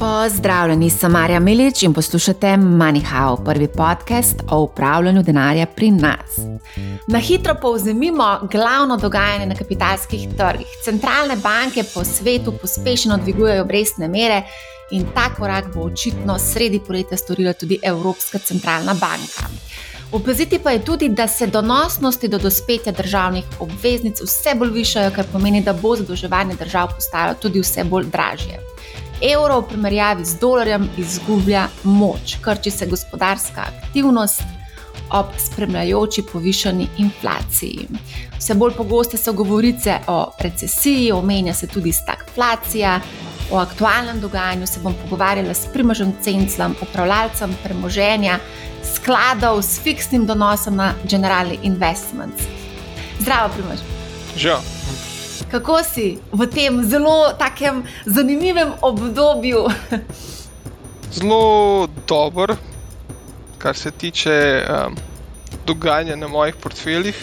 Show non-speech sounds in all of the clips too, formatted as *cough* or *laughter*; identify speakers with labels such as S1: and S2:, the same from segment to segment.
S1: Pozdravljeni, sem Marja Milič in poslušate MoneyHow, prvi podcast o upravljanju denarja pri nas. Na hitro povzemimo glavno dogajanje na kapitalskih trgih. Centralne banke po svetu pospešeno dvigujejo obrestne mere in ta korak bo očitno sredi poletja storila tudi Evropska centralna banka. Opaziti pa je tudi, da se donosnosti do dospetja državnih obveznic vse bolj višajo, kar pomeni, da bo zadolževanje držav postajalo tudi vse bolj dražje evro v primerjavi z dolarjem izgublja moč, krči se gospodarska aktivnost ob spremljajoči povišani inflaciji. Vse bolj pogoste so govorice o recesiji, omenja se tudi stagflacija. O aktualnem dogajanju se bom pogovarjala s Primožem Cenclom, upravljalcem premoženja skladov s fiksnim donosom na General Investments. Zdravo, Primož.
S2: Živijo
S1: kako si v tem zelo takem zanimivem obdobju? *laughs*
S2: zelo dober, kar se tiče um, dogajanja na mojih portfeljih,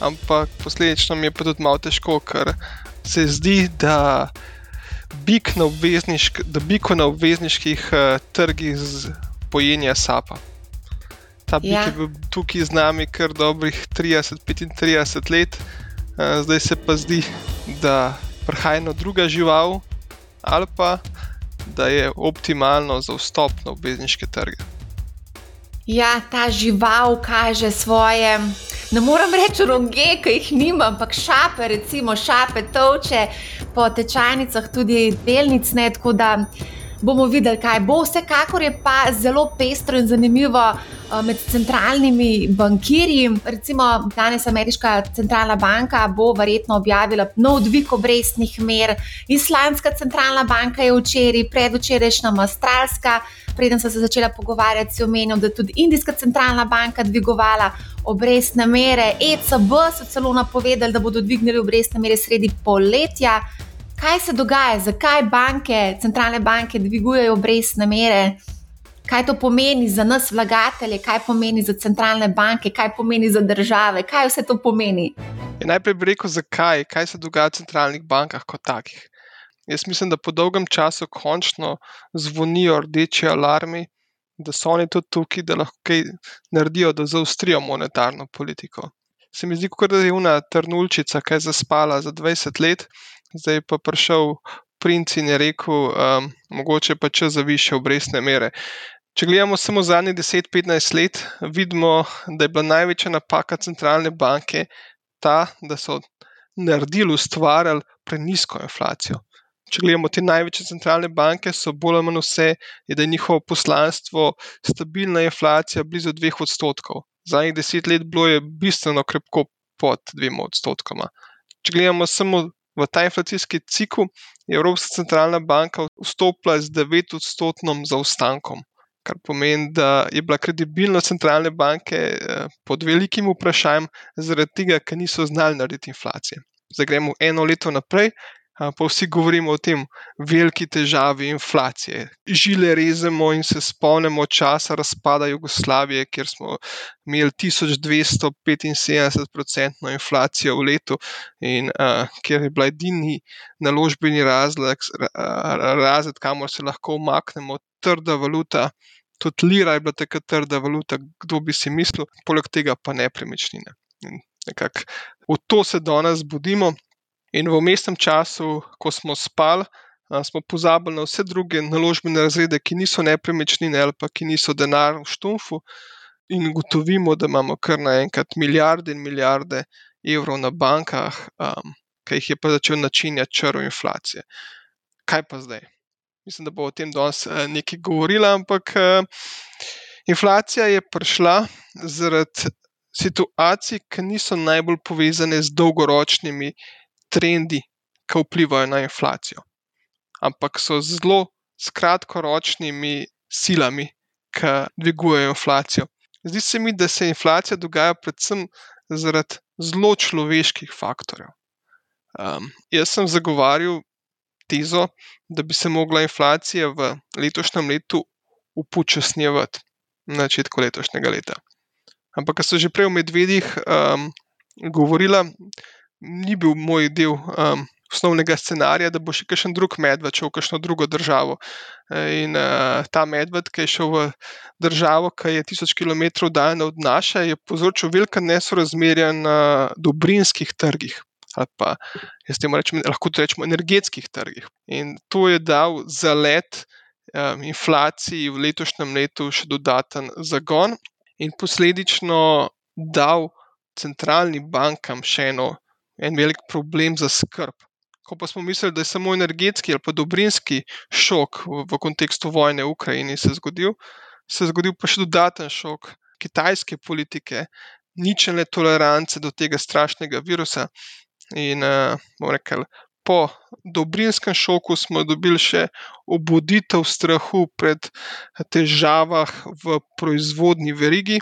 S2: ampak posledično mi je pa tudi malo težko, ker se zdi, da bik na, obveznišk, da biko na obvezniških uh, trgih pojenja sapa. Ta bik ja. je bil tukaj z nami kar dobrih 30-35 let. Eh, zdaj se pa zdi, da prihaja ena druga žival, ali pa da je optimalno za vstop na obvezniške trge.
S1: Ja, ta žival kaže svoje. Ne morem reči roge, ki jih nimam, ampak šape, recimo šape, toče po tečajnicah, tudi delnic, ne, tako da bomo videli, kaj bo. Vsekakor je pa zelo pestro in zanimivo med centralnimi bankirji. Recimo danes ameriška centralna banka bo verjetno objavila nov dvig obrestnih mer. Islandska centralna banka je včeraj, predvčerajšnja Australska. Preden sem se začela pogovarjati, si omenil, da je tudi Indijska centralna banka dvigovala obrestne mere. ECB so celo napovedali, da bodo dvignili obrestne mere sredi poletja kaj se dogaja, zakaj banke, centralne banke dvigujejo obrestne mere, kaj to pomeni za nas, vlagatelje, kaj pomeni za centralne banke, kaj pomeni za države, kaj vse to pomeni.
S2: Je najprej bi rekel, zakaj, kaj se dogaja v centralnih bankah kot takih. Jaz mislim, da po dolgem času končno zvonijo rdeči alarmi, da so oni tudi tukaj, da lahko kaj naredijo, da zaostrijo monetarno politiko. Se mi zdi, kot da je ena trnulčica, ki je zaspala za 20 let, zdaj pa prišel princ in je rekel, um, mogoče pa če za više obrestne mere. Če gledamo samo zadnjih 10-15 let, vidimo, da je bila največja napaka centralne banke ta, da so naredili, ustvarjali prenisko inflacijo. Če gledamo te največje centralne banke, so bolj ali manj vse, da je njihovo poslanstvo stabilna inflacija blizu 2 odstotkov. Zadnjih 10 let bilo je bistveno krepko pod 2 odstotkoma. Če gledamo samo v ta inflacijski cikl je Evropska centralna banka vstopila z 9-odstotnim zaostankom, kar pomeni, da je bila kredibilnost centralne banke eh, pod velikim vprašanjem, zaradi tega, ker niso znali narediti inflacije. Zdaj gremo eno leto naprej, pa vsi govorimo o tem veliki težavi inflacije. Žile rezemo in se spomnimo časa razpada Jugoslavije, kjer smo imeli 1275-odstotno inflacijo v letu in uh, kjer je bila edini naložbeni razlog, razred, kamor se lahko umaknemo, trda valuta. Tudi lira je bila takrat trda valuta, kdo bi si mislil, poleg tega pa nepremičnine. V to se danes budimo, In v mestnem času, ko smo spali, smo pozabili na vse druge naložbene razrede, ki niso nepremičnine ali pa ki niso denar v štumfu, in ugotovimo, da imamo kar naenkrat milijarde in milijarde evrov na bankah, um, ki jih je pa začel načinjati črv inflacije. Kaj pa zdaj? Mislim, da bo o tem danes nekaj govorila, ampak inflacija je prišla zaradi situacij, ki niso najbolj povezane z dolgoročnimi trendi, ki vplivajo na inflacijo, ampak so zelo s kratkoročnimi silami, ki dvigujejo inflacijo. Zdi se mi, da se inflacija dogaja predvsem zaradi zelo človeških faktorjev. Um, jaz sem zagovarjal tezo, da bi se mogla inflacija v letošnjem letu upočasnjevati na začetku letošnjega leta. Ampak, kar so že prej v medvedih um, govorila, ni bil moj del um, osnovnega scenarija, da bo še kakšen drug medved šel v kakšno drugo državo. In uh, ta medved, ki je šel v državo, ki je tisoč km daljna od naše, je povzročil velika nesorazmerja na dobrinskih trgih. Ali pa, jaz temu rečem, lahko rečemo, energetskih trgih. In to je dal za let um, inflaciji v letošnjem letu še dodaten zagon, in posledično dal centralnim bankam še eno, en velik problem za skrb. Ko pa smo mislili, da je samo energetski ali pa dobrinski šok v, v kontekstu vojne v Ukrajini se zgodil, se je zgodil pa še dodaten šok kitajske politike, ničelne tolerance do tega strašnega virusa. In uh, rekel, po dobrinskem šoku smo dobili še obuditev strahu pred težavah v proizvodni verigi,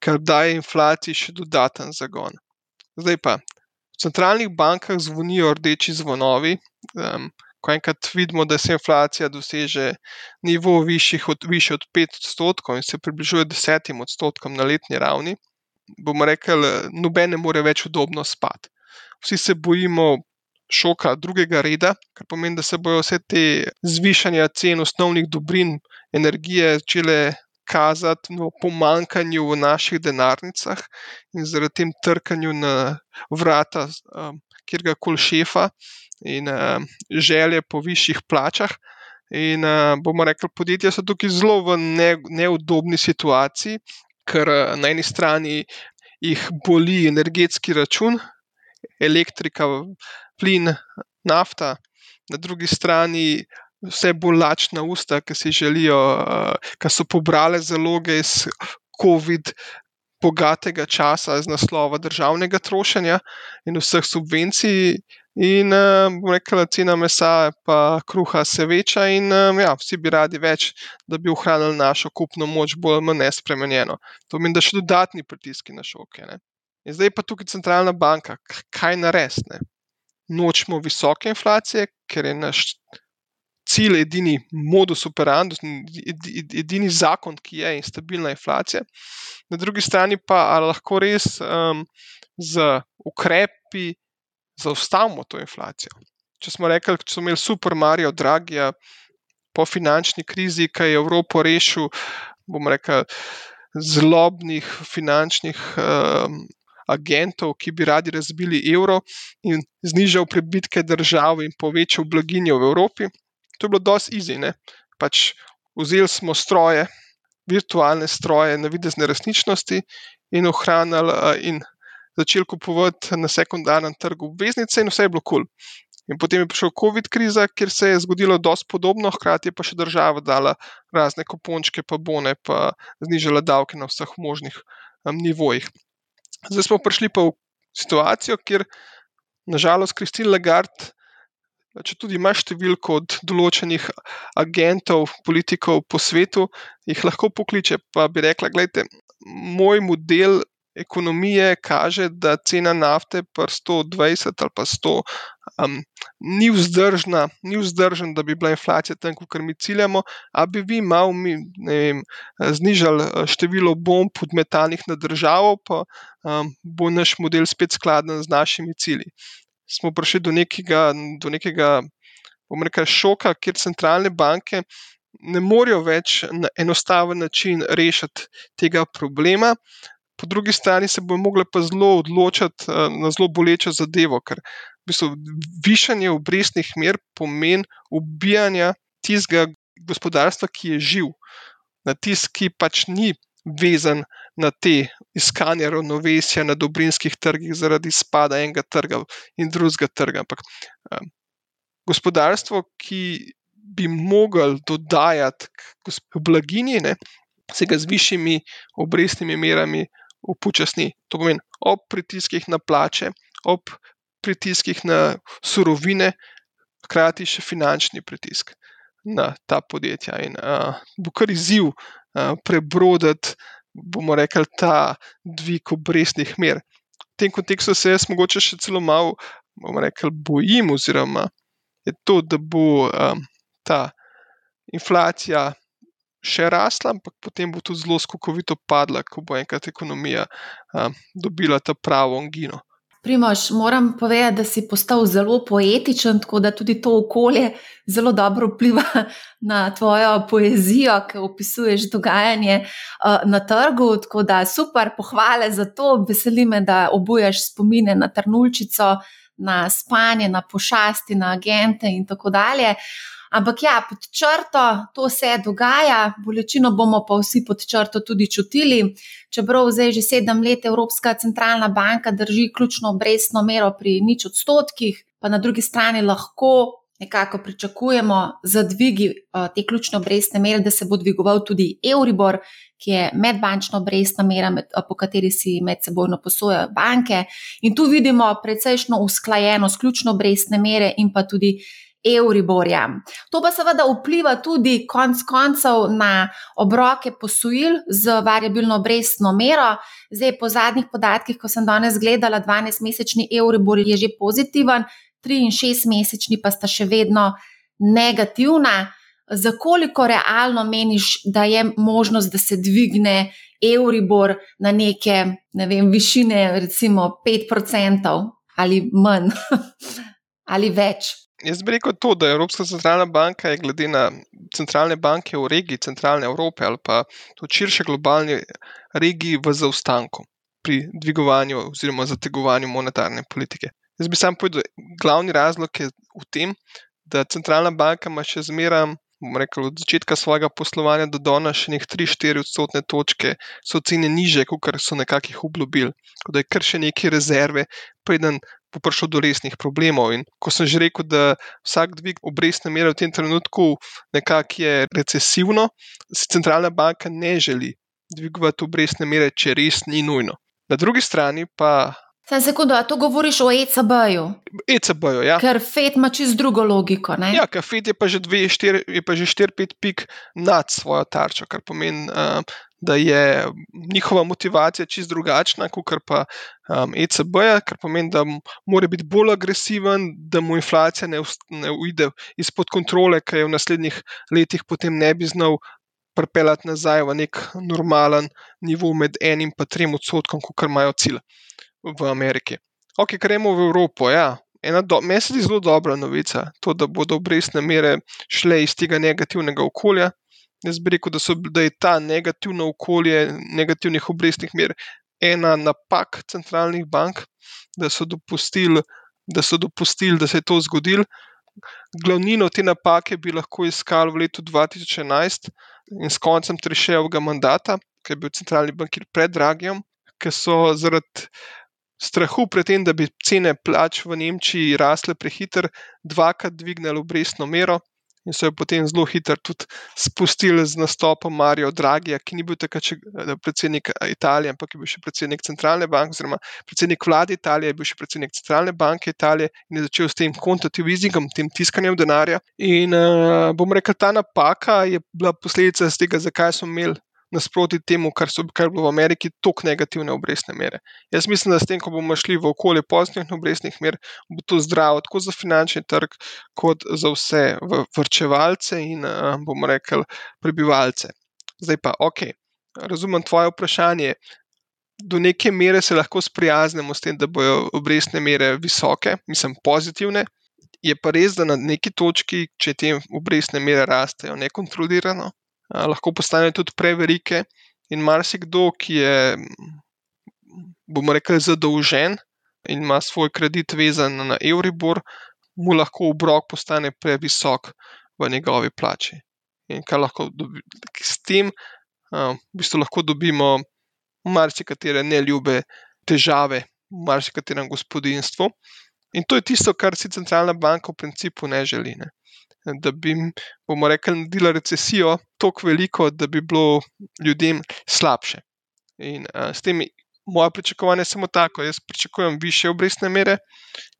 S2: kar daje inflaciji še dodaten zagon. Zdaj pa, v centralnih bankah zvonijo rdeči zvonovi. Um, ko enkrat vidimo, da se inflacija doseže nivo višjih od, više od 5 odstotkov in se približuje 10 odstotkom na letni ravni, bomo rekli, noben ne more več udobno spati. Vsi se bojimo šoka drugega reda, kar pomeni, da se bodo vse te zvišanja cen osnovnih dobrin energije začele kazati v pomankanju v naših denarnicah in zaradi tem trkanju na vrata um, kjerkoli šefa in um, želje po višjih plačah. In uh, bomo rekli, podjetja so tukaj zelo v ne, neudobni situaciji, ker uh, na eni strani jih boli energetski račun, elektrika, plin, nafta, na drugi strani vse bolj lačna usta, ki si želijo, uh, ki so pobrale zaloge iz COVID. Bogatega časa iz naslova državnega trošenja in vseh subvencij, in bomo uh, rekli, cena mesa in kruha se veča, in uh, ja, vsi bi radi več, da bi ohranili našo kupno moč bolj ali manj nespremenjeno. To pomeni, da še dodatni pritiski na šoke. Ne? In zdaj pa tukaj centralna banka, kaj narediti? Nočemo visoke inflacije, ker je naš cilj, edini modus operandi, edini zakon, ki je in stabilna inflacija. Na drugi strani pa lahko res um, z ukrepi zaustavimo to inflacijo. Če smo rekli, da smo imeli super Marijo Dragija po finančni krizi, ki je Evropo rešil, bomo rekli, zlobnih finančnih. Um, Agentov, ki bi radi razbili evro in znižal prebitke držav in povečal blaginjo v Evropi, to je bilo dosti easy. Pač vzeli smo stroje, virtualne stroje, na videzne resničnosti in ohranili in začeli kupovati na sekundarnem trgu obveznice, in vse je bilo kul. Cool. In potem je prišel COVID kriza, kjer se je zgodilo dosti podobno, hkrati je pa še država dala razne kupončke, pa bone, pa znižala davke na vseh možnih um, nivojih. Zdaj smo prišli pa v situacijo, kjer nažalost Kristin Lagarde če tudi imaš številko od določenih agentov, politikov po svetu, jih lahko pokliče. Pa bi rekla, gledajte, moj model ekonomije kaže, da cena nafte pa 120 ali pa 100 um, ni vzdržna, ni vzdržen, da bi bila inflacija tam, kot mi ciljamo, a bi vi malo mi, vem, znižali uh, število bomb odmetanih na državo, pa um, bo naš model spet skladen z našimi cilji smo prišli do nekega, do nekega rekel, šoka, kjer centralne banke ne morejo več na enostaven način rešiti tega problema. Po drugi strani se bomo mogli pa zelo odločiti eh, na zelo bolečo zadevo, ker v bistvu višanje obrestnih mer pomeni ubijanje tistega gospodarstva, ki je živ, na tisti, ki pač ni vezan na te iskanje ravnovesja na dobrinskih trgih zaradi spada enega trga in drugega trga. Ampak um, gospodarstvo, ki bi mogel dodajati k blaginji, ne, se ga z višjimi obrestnimi merami upočasni. To pomeni ob pritiskih na plače, ob pritiskih na surovine, hkrati še finančni pritisk. Na ta podjetja, in uh, bo kar izziv uh, prebroditi bomo rekli, ta dvig obrestnih mer. V tem kontekstu se jaz mogoče še celo malo, bomo rekli, bojim, oziroma je to, da bo um, ta inflacija še rasla, ampak potem bo tudi zelo skokovito padla, ko bo enkrat ekonomija um, dobila ta pravo angino.
S1: Primož, moram povedati, da si postal zelo poetičen, tako da tudi to okolje zelo dobro vpliva *laughs* na tvojo poezijo, ki opisuješ dogajanje na trgu. Tako da super, pohvale za to. Veseli me, da obujaš spomine na trnulčico, na spanje, na pošasti, na agente in tako dalje. Ampak ja, pod črto to se dogaja, bolečino bomo pa vsi pod črto tudi čutili. Čeprav zdaj že sedem let Evropska centralna banka drži ključno obrestno mero pri nič odstotkih, pa na drugi strani lahko nekako pričakujemo za dvigi uh, te ključne obrestne mere, da se bo dvigoval tudi Euribor, ki je medbančna obrestna mera, med, uh, po kateri si medsebojno posojajo banke. In tu vidimo precejšno usklajeno s ključno obrestne mere in pa tudi. Euriborja. To pa seveda vpliva tudi konec koncev na obroke posojil z variabilno obrestno mero. Zdaj, po zadnjih podatkih, ko sem danes gledala, 12-mesečni Euribor je že pozitiven, tri in šest mesečni pa sta še vedno negativna. Za koliko realno meniš, da je možnost, da se dvigne Euribor na neke ne vem, višine, recimo 5% ali manj *laughs* ali več?
S2: Jaz bi rekel to, da Evropska centralna banka, je glede na centralne banke v regiji, centralne Evrope ali pa tudi širše globalne regiji, v zaostanku pri dvigovanju oziroma zategovanju monetarne politike. Jaz bi sam povedal, glavni razlog je v tem, da centralna banka ima še zmeraj, bomo rekli, od začetka svojega poslovanja do danes še nekaj 3-4 odstotne točke, so cene niže, kot so nekakih obljubili. Da je kar še neke rezerve, preden bo prišlo do resnih problemov. In ko sem že rekel, da vsak dvig obrestne mere v tem trenutku nekako je recesivno, si centralna banka ne želi dvigovati obrestne mere, če res ni nujno. Na drugi strani pa
S1: Sam sekund, a to govoriš o ECB-ju?
S2: ECB-ju, ja.
S1: Ker FED ima čist drugo logiko. Ne?
S2: Ja, ker FED je pa že 4-5 pik nad svojo tarčo, kar pomeni, um, da je njihova motivacija čist drugačna, kot pa um, ECB-ja, kar pomeni, da mora biti bolj agresiven, da mu inflacija ne, ne uide izpod kontrole, ker je v naslednjih letih potem ne bi znal. Pripeljati nazaj v nek normalen nivo med enim in trem odstotkom, kot imajo cilj v Ameriki. Ok, gremo v Evropo. Ja. Meni se zdi zelo dobra novica, to, da bodo obrestne mere šle iz tega negativnega okolja. Jaz bi rekel, da, so, da je ta negativno okolje negativnih obrestnih mer ena napak centralnih bank, da so dopustili, da, so dopustil, da se je to zgodilo. Glavnino te napake bi lahko iskali v letu 2011 in s koncem Trišejevega mandata, ki je bil centralni bankir pred Dragijem, ki so zaradi strahu pred tem, da bi cene plač v Nemčiji rasle prehiter, dvakrat dvignili obrestno mero. In so jo potem zelo hitro tudi spustili z nastopom Mario Dragija, ki ni bil takrat predsednik Italije, ampak je bil še predsednik centralne banke, oziroma predsednik vlade Italije, je bil še predsednik centralne banke Italije in je začel s tem kvantitativizmom, tem tiskanjem denarja. In uh, bom rekel, ta napaka je bila posledica tega, zakaj smo imeli nasproti temu, kar, so, kar je bilo v Ameriki, tako negativne obrestne mere. Jaz mislim, da s tem, ko bomo šli v okolje pozitivnih obrestnih mer, bo to zdravo tako za finančni trg, kot za vse vrčevalce in, uh, bomo rekli, prebivalce. Zdaj pa, ok, razumem tvoje vprašanje. Do neke mere se lahko sprijaznemo s tem, da bodo obrestne mere visoke, mislim, pozitivne. Je pa res, da na neki točki, če te obrestne mere rastejo nekontrolirano, lahko postanejo tudi prevelike. In marsikdo, ki je, bomo rekli, zadolžen in ima svoj kredit vezan na Euribor, mu lahko obrok postane previsok v njegovi plači. In kar lahko dobi, s tem, v bistvu lahko dobimo marsikatere neljube težave v marsikaterem gospodinstvu. In to je tisto, kar si centralna banka v principu ne želi. Ne da bi, bomo rekli, naredila recesijo tako veliko, da bi bilo ljudem slabše. In uh, s tem moja pričakovanja je samo tako. Jaz pričakujem više obrestne mere,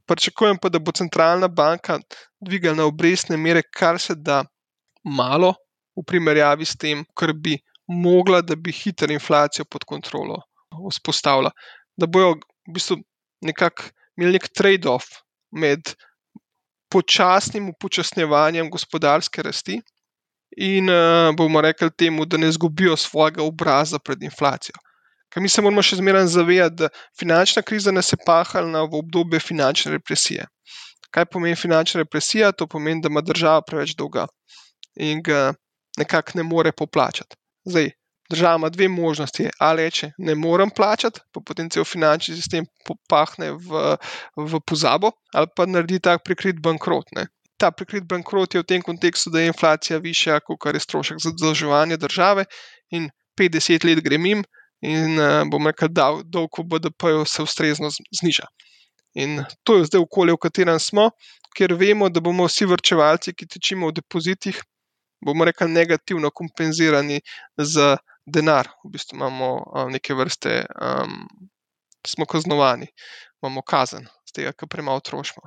S2: pričakujem pa, da bo centralna banka dvigala obrestne mere, kar se da malo, v primerjavi s tem, kar bi mogla, da bi hitro inflacijo pod kontrolo vzpostavila. Da bojo v bistvu nekako imeli nek trade-off med počasnim upočasnjevanjem gospodarske rasti in uh, bomo rekli temu, da ne izgubijo svojega obraza pred inflacijo. Ker mi se moramo še zmeraj zavedati, da finančna kriza nas je pahala v obdobje finančne represije. Kaj pomeni finančna represija? To pomeni, da ima država preveč dolga in ga nekako ne more poplačati. Zdaj, država ima dve možnosti. Ali reče, ne morem plačati, pa potem cel finančni sistem popahne v, v pozabo, ali pa naredi tak prikrit bankrot. Ne. Ta prikrit bankrot je v tem kontekstu, da je inflacija višja, kot je strošek za zadolževanje države, in 50 let grem jim, in bom rekel, da dolg v BDP-ju se ustrezno zniža. In to je zdaj okolje, v katerem smo, ker vemo, da bomo vsi vrčevalci, ki tečimo v depozitih, bomo rekli, negativno kompenzirani z denar. V bistvu imamo uh, neke vrste, um, smo kaznovani, imamo kazen, z tega, ker premalo trošimo.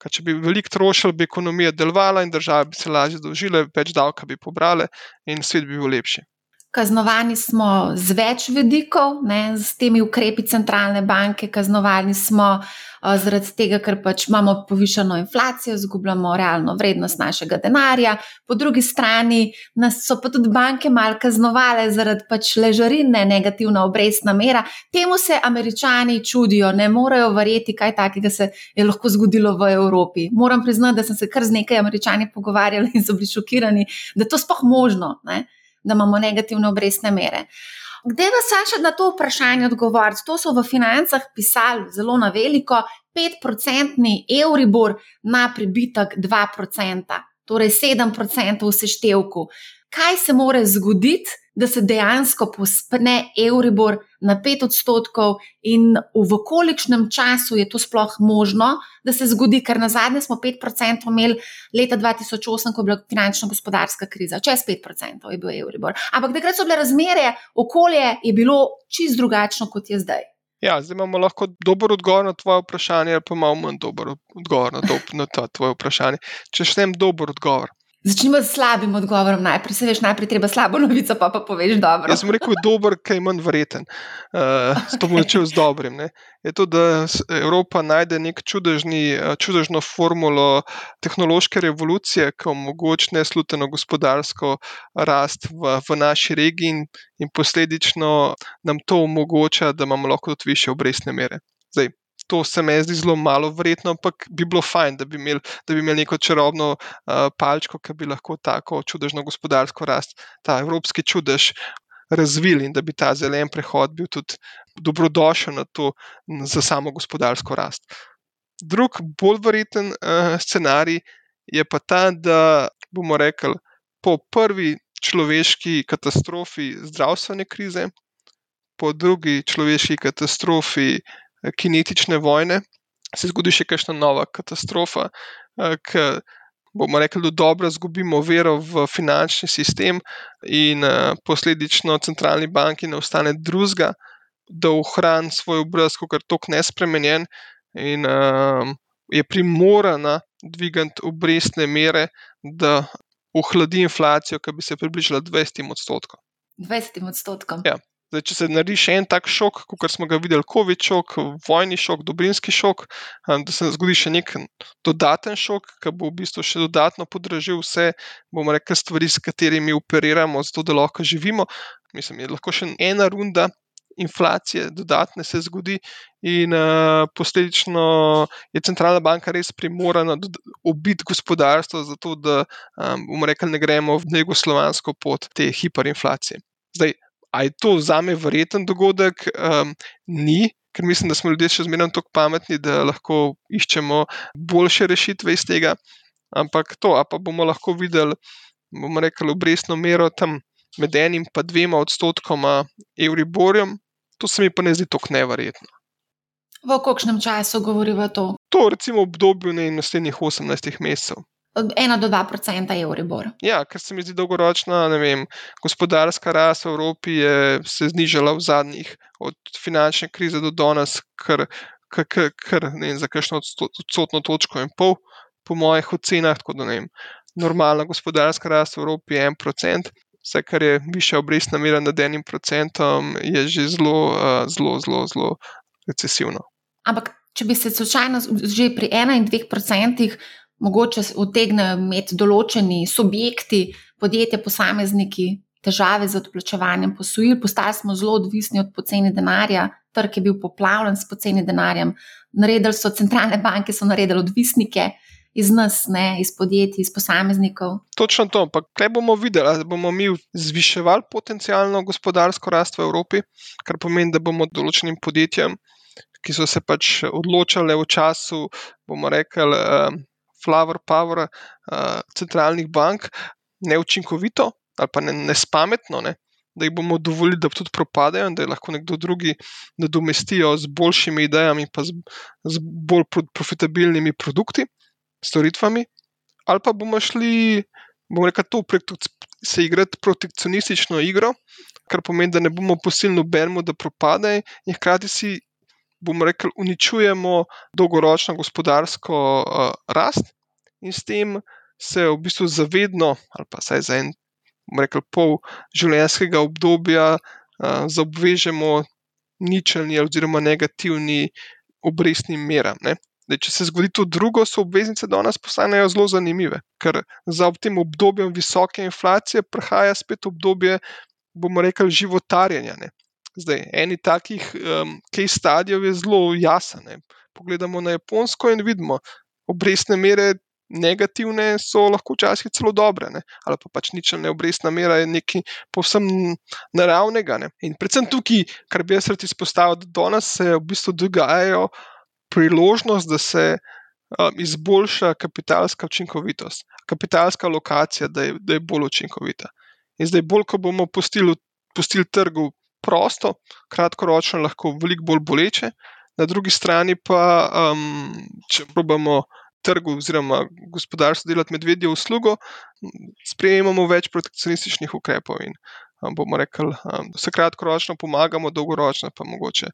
S2: Kaj, če bi veliko trošili, bi ekonomija delovala in država bi se lažje dožila, več davka bi pobrali in svet bi bil lepši.
S1: Kaznovani smo z več vidikov, ne, z temi ukrepi centralne banke, kaznovani smo uh, zaradi tega, ker pač imamo povišeno inflacijo, izgubljamo realno vrednost našega denarja, po drugi strani nas so pa tudi banke malo kaznovale zaradi pač ležarine, negativna obrestna mera. Temu se američani čudijo, ne morejo verjeti, kaj takega se je lahko zgodilo v Evropi. Moram priznati, da sem se kar z nekaj američani pogovarjali in so bili šokirani, da je to sploh možno. Ne da imamo negativne obrestne mere. Kdaj vas Saša na to vprašanje odgovoriti? To so v financah pisali zelo na veliko, 5-procentni Euribor na pribitek 2%, torej 7% v seštevku. Kaj se more zgoditi, da se dejansko pospne Euribor na 5 odstotkov, in v kolikšnem času je to sploh možno, da se zgodi, ker na zadnje smo 5% imeli leta 2008, ko je bila finančno-gospodarska kriza, čez 5% je bil Euribor. Ampak takrat so bile razmere, okolje je bilo čist drugačno, kot je zdaj.
S2: Ja, zdaj imamo lahko dober odgovor na tvoje vprašanje, ali pa malo manj dober odgovor na, to, na to vprašanje. Če štem dober odgovor.
S1: Začnimo s slabim odgovorom. Najprej se veš, najprej treba slabo *laughs* novico, pa pa poveš dobro.
S2: Jaz sem rekel, dober, kaj je manj vreten. Uh, eh, to bom začel z dobrim. Ne. Je to, da Evropa najde nek čudežni, eh, čudežno formulo tehnološke revolucije, ki omogoča nesluteno gospodarsko rast v, v naši regiji in, in posledično nam to omogoča, da imamo lahko tudi više obrestne mere. Zdaj, to se mi zdi zelo malo verjetno, ampak bi bilo fajn, da bi imeli, da bi imeli neko čarobno uh, palčko, ki bi lahko tako čudežno gospodarsko rast, ta evropski čudež. Razvili in da bi ta zelen prehod bil tudi dobrodošel na to, za samo gospodarsko rast. Drug, bolj verjeten uh, scenarij je pa ta, da bomo rekli, po prvi človeški katastrofi zdravstvene krize, po drugi človeški katastrofi kinetične vojne, se zgodi še kakšna nova katastrofa, ki bomo rekli, da dobro izgubimo vero v finančni sistem in posledično centralni banki ne ostane drugega, da ohrani svoj obraz, kot je tok nespremenjen in um, je primorana dvigati obrestne mere, da ohladi inflacijo, ki bi se približala 20 odstotkom.
S1: 20 odstotkom.
S2: Ja. Zdaj, če se naredi še en tak šok, kot smo ga videli, COVID šok, vojni šok, dobrinski šok, da se zgodi še nek dodaten šok, ki bo v bistvu še dodatno podražil vse, bomo rekli, stvari, s katerimi operiramo, zato da lahko živimo. Mislim, je lahko še ena runda inflacije, dodatne se zgodi, in uh, posledično je centralna banka res primorana obiti gospodarstvo, zato da um, bomo rekli, ne gremo v negoslovansko pot te hiperinflacije. Zdaj, Ali je to za me verjeten dogodek? Um, ni, ker mislim, da smo ljudje še zmeraj tako pametni, da lahko iščemo boljše rešitve iz tega. Ampak to, pa bomo lahko videli, bomo rekli, obrestno mero tam med enim in dvema odstotkoma Euriborjem, to se mi pa ne zdi tako neverjetno.
S1: V kakšnem času govorijo to?
S2: To, recimo, obdobju ne, naslednjih 18 mesecev.
S1: 1 do 2 odstotka Euribor.
S2: Ja, ker se mi zdi dolgoročna vem, gospodarska rast v Evropi je se znižala v zadnjih, od finančne krize do danes, kar, kar, kar, kar ne vem, za kakšno odstotno točko in pol, po mojih ocenah. Tako da ne vem, normalna gospodarska rast v Evropi je 1 odstotek. Vse, kar je više obrestna mera nad enim procentom, je že zelo, zelo, zelo, zelo recesivno.
S1: Ampak, če bi se slučajno že pri 1 in 2 procentih mogoče utegnejo imeti določeni subjekti, podjetja, posamezniki težave z odplačevanjem posojil, postali smo zelo odvisni od poceni denarja, trg je bil poplavljen s poceni denarjem, naredili so centralne banke, so naredili odvisnike. Iz nas, ne, iz podjetij, iz posameznikov.
S2: Točno to. Pa kaj bomo videli? Da bomo mi zviševali potencijalno gospodarsko rast v Evropi, kar pomeni, da bomo določenim podjetjem, ki so se pač odločale v času, bomo rekli, uh, flower power uh, centralnih bank, neučinkovito ali pa nespametno, ne, da jih bomo dovolili, da tudi propadajo in da jih lahko nekdo drugi nadomestijo z boljšimi idejami, pa z, z bolj profitabilnimi produkti, storitvami, ali pa bomo šli, bomo rekel, to se igrati protekcionistično igro, kar pomeni, da ne bomo posilili nobenemu, da propade in hkrati si. Bomo rekli, uničujemo dolgoročno gospodarsko uh, rast, in s tem se v bistvu zavedno, ali pa vsaj za en rekel, pol življenjskega obdobja uh, zaobvežemo ničelni oziroma negativni obrestni meram. Da, če se zgodi to drugo, so obveznice danes postanejo zelo zanimive, ker za tem obdobjem visoke inflacije prihaja spet obdobje, bomo rekli, životarjenja. Ne. Zdaj, eni takih um, case stadijev je zelo jasen. Ne. Pogledamo na Japonsko in vidimo, obrestne mere negativne, so lahko včasih celo dobre, ne? ali pa pač ničelna obrestna mera je nekaj povsem naravnega. Ne? In predvsem tukaj, kar bi jaz rad izpostavil, da danes se v bistvu dogajajo priložnost, da se um, izboljša kapitalska učinkovitost, kapitalska lokacija, da je, da je bolj učinkovita. In zdaj, bolj ko bomo pustili, pustili trgu prosto, kratkoročno lahko veliko bolj boleče. Na drugi strani pa, um, če probamo trgu oziroma gospodarstvu delati medvedjo uslugo, sprejemamo več protekcionističnih ukrepov in bomo rekli, da se kratkoročno pomagamo, dolgoročno pa mogoče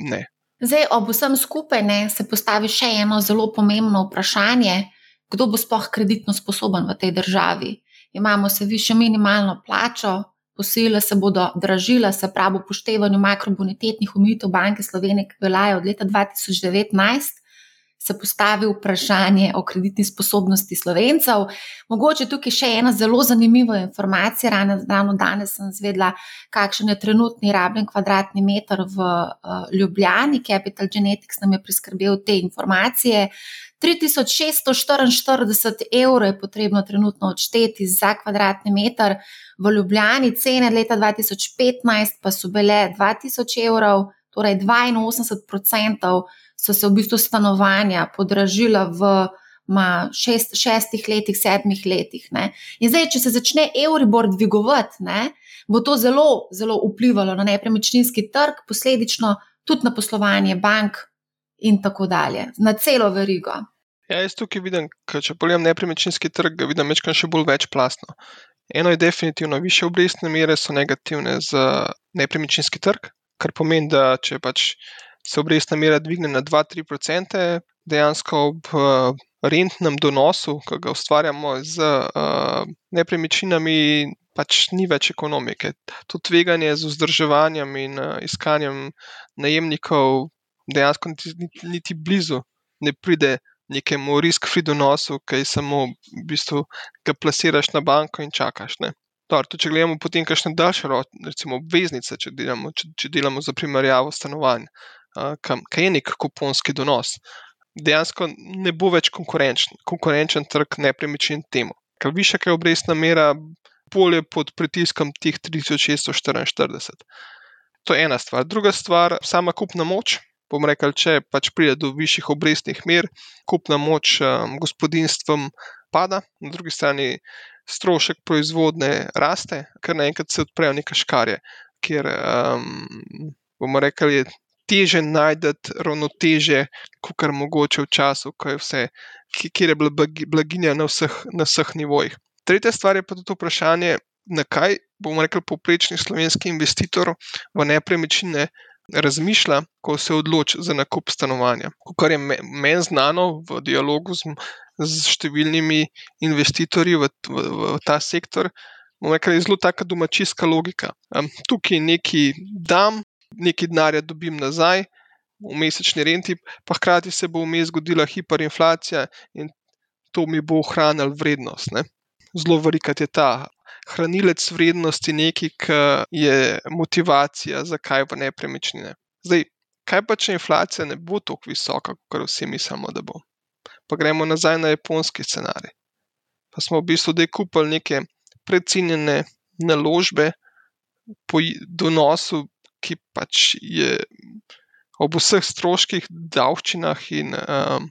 S2: ne.
S1: Zdaj, ob vsem skupaj ne, se postavi še eno zelo pomembno vprašanje, kdo bo sploh kreditno sposoben v tej državi. Imamo se više minimalno plačo, posile se bodo dražile, se pravi, upoštevanju makrobonitetnih omejitev Banke Slovenije, ki veljajo od leta 2019 se postavi vprašanje o kreditni sposobnosti slovencev. Mogoče tukaj še ena zelo zanimiva informacija. Ravno danes sem zvedla, kakšen je trenutni rabljen kvadratni meter v uh, Ljubljani. Capital Genetics nam je priskrbel te informacije. 3644 evrov je potrebno trenutno odšteti za kvadratni meter, v Ljubljani cene leta 2015 pa so bile 2000 evrov, torej 82 odstotkov so se v bistvu stanovanja podražila v ma, šest, šestih letih, sedmih letih. Ne. In zdaj, če se začne Euribor dvigovati, ne, bo to zelo, zelo vplivalo na nepremičninski trg, posledično tudi na poslovanje bank in tako dalje, na celo verigo.
S2: Ja, jaz tukaj vidim, če pogledam nepremičninski trg, vidim večkrat še bolj večplastno. Eno je definitivno, više obrestne mere so negativne za nepremičninski trg, kar pomeni, da če pač se obrestna mera dvigne na 2-3%, dejansko ob uh, rentnem donosu, ki ga ustvarjamo z uh, nepremičninami, pač ni več ekonomike. To tveganje z vzdrževanjem in uh, iskanjem najemnikov dejansko niti, niti, blizu ne pride. Nekemu risk-free donosu, ki samo v bistvu ga plasiraš na banko in čakaš. Tor, to, če gledamo potem, kakšne daljše, recimo obveznice, če delamo, če, če delamo za primerjavo stanovanj, kaj je nek kuponski donos, dejansko ne bo več konkurenčen, konkurenčen trg nepremičnin temu. Ker više je obrestna mera, bolje pod pritiskom teh 3644. To je ena stvar. Druga stvar, sama kupna moč. Bom rekel, če pač pride do višjih obrestnih mer, kupna moč um, gospodinstvom pada, na drugi strani strošek proizvodne raste, ker naenkrat se odprejo neke škarje, kjer um, bomo rekli, teže najti ravnoteže, kot kar mogoče v času, ko je vse, kjer je bila blaginja na vseh, na vseh nivojih. Tretja stvar je pa tudi vprašanje, na kaj bomo rekli povprečni slovenski investitor v nepremičnine. Razmišlja, ko se odloči za nakup stanovanja. Kar je meni znano v dialogu z, z številnimi investitorji v, v, v ta sektor, je zelo taka domačijska logika. Um, tukaj nekaj dam, nekaj denarja dobim nazaj v mesečni renti, pa hkrati se bo vmes zgodila hiperinflacija in to mi bo ohranilo vrednost. Ne? Zelo verikat je ta. Hranilec vrednosti nekaj, kar je motivacija, zakaj v nepremičnine. Zdaj, kaj pa če inflacija ne bo tako visoka, kot vsi mislimo, da bo? Pa gremo nazaj na japonski scenarij. Pa smo v bistvu zdaj kupili neke precinjene naložbe po donosu, ki pač je ob vseh stroških, davščinah in um,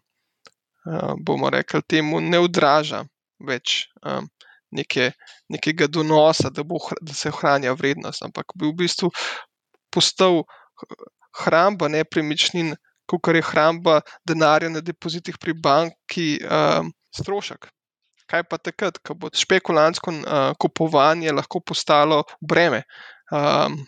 S2: um, bomo rekli, temu ne odraža več um, neke, nekega donosa, da, bo, da se ohranja vrednost, ampak bi v bistvu postal hramba nepremičnin, kot je hramba denarja na depozitih pri banki, um, strošek. Kaj pa takrat, ko bo špekulantsko uh, kupovanje lahko postalo breme? Um,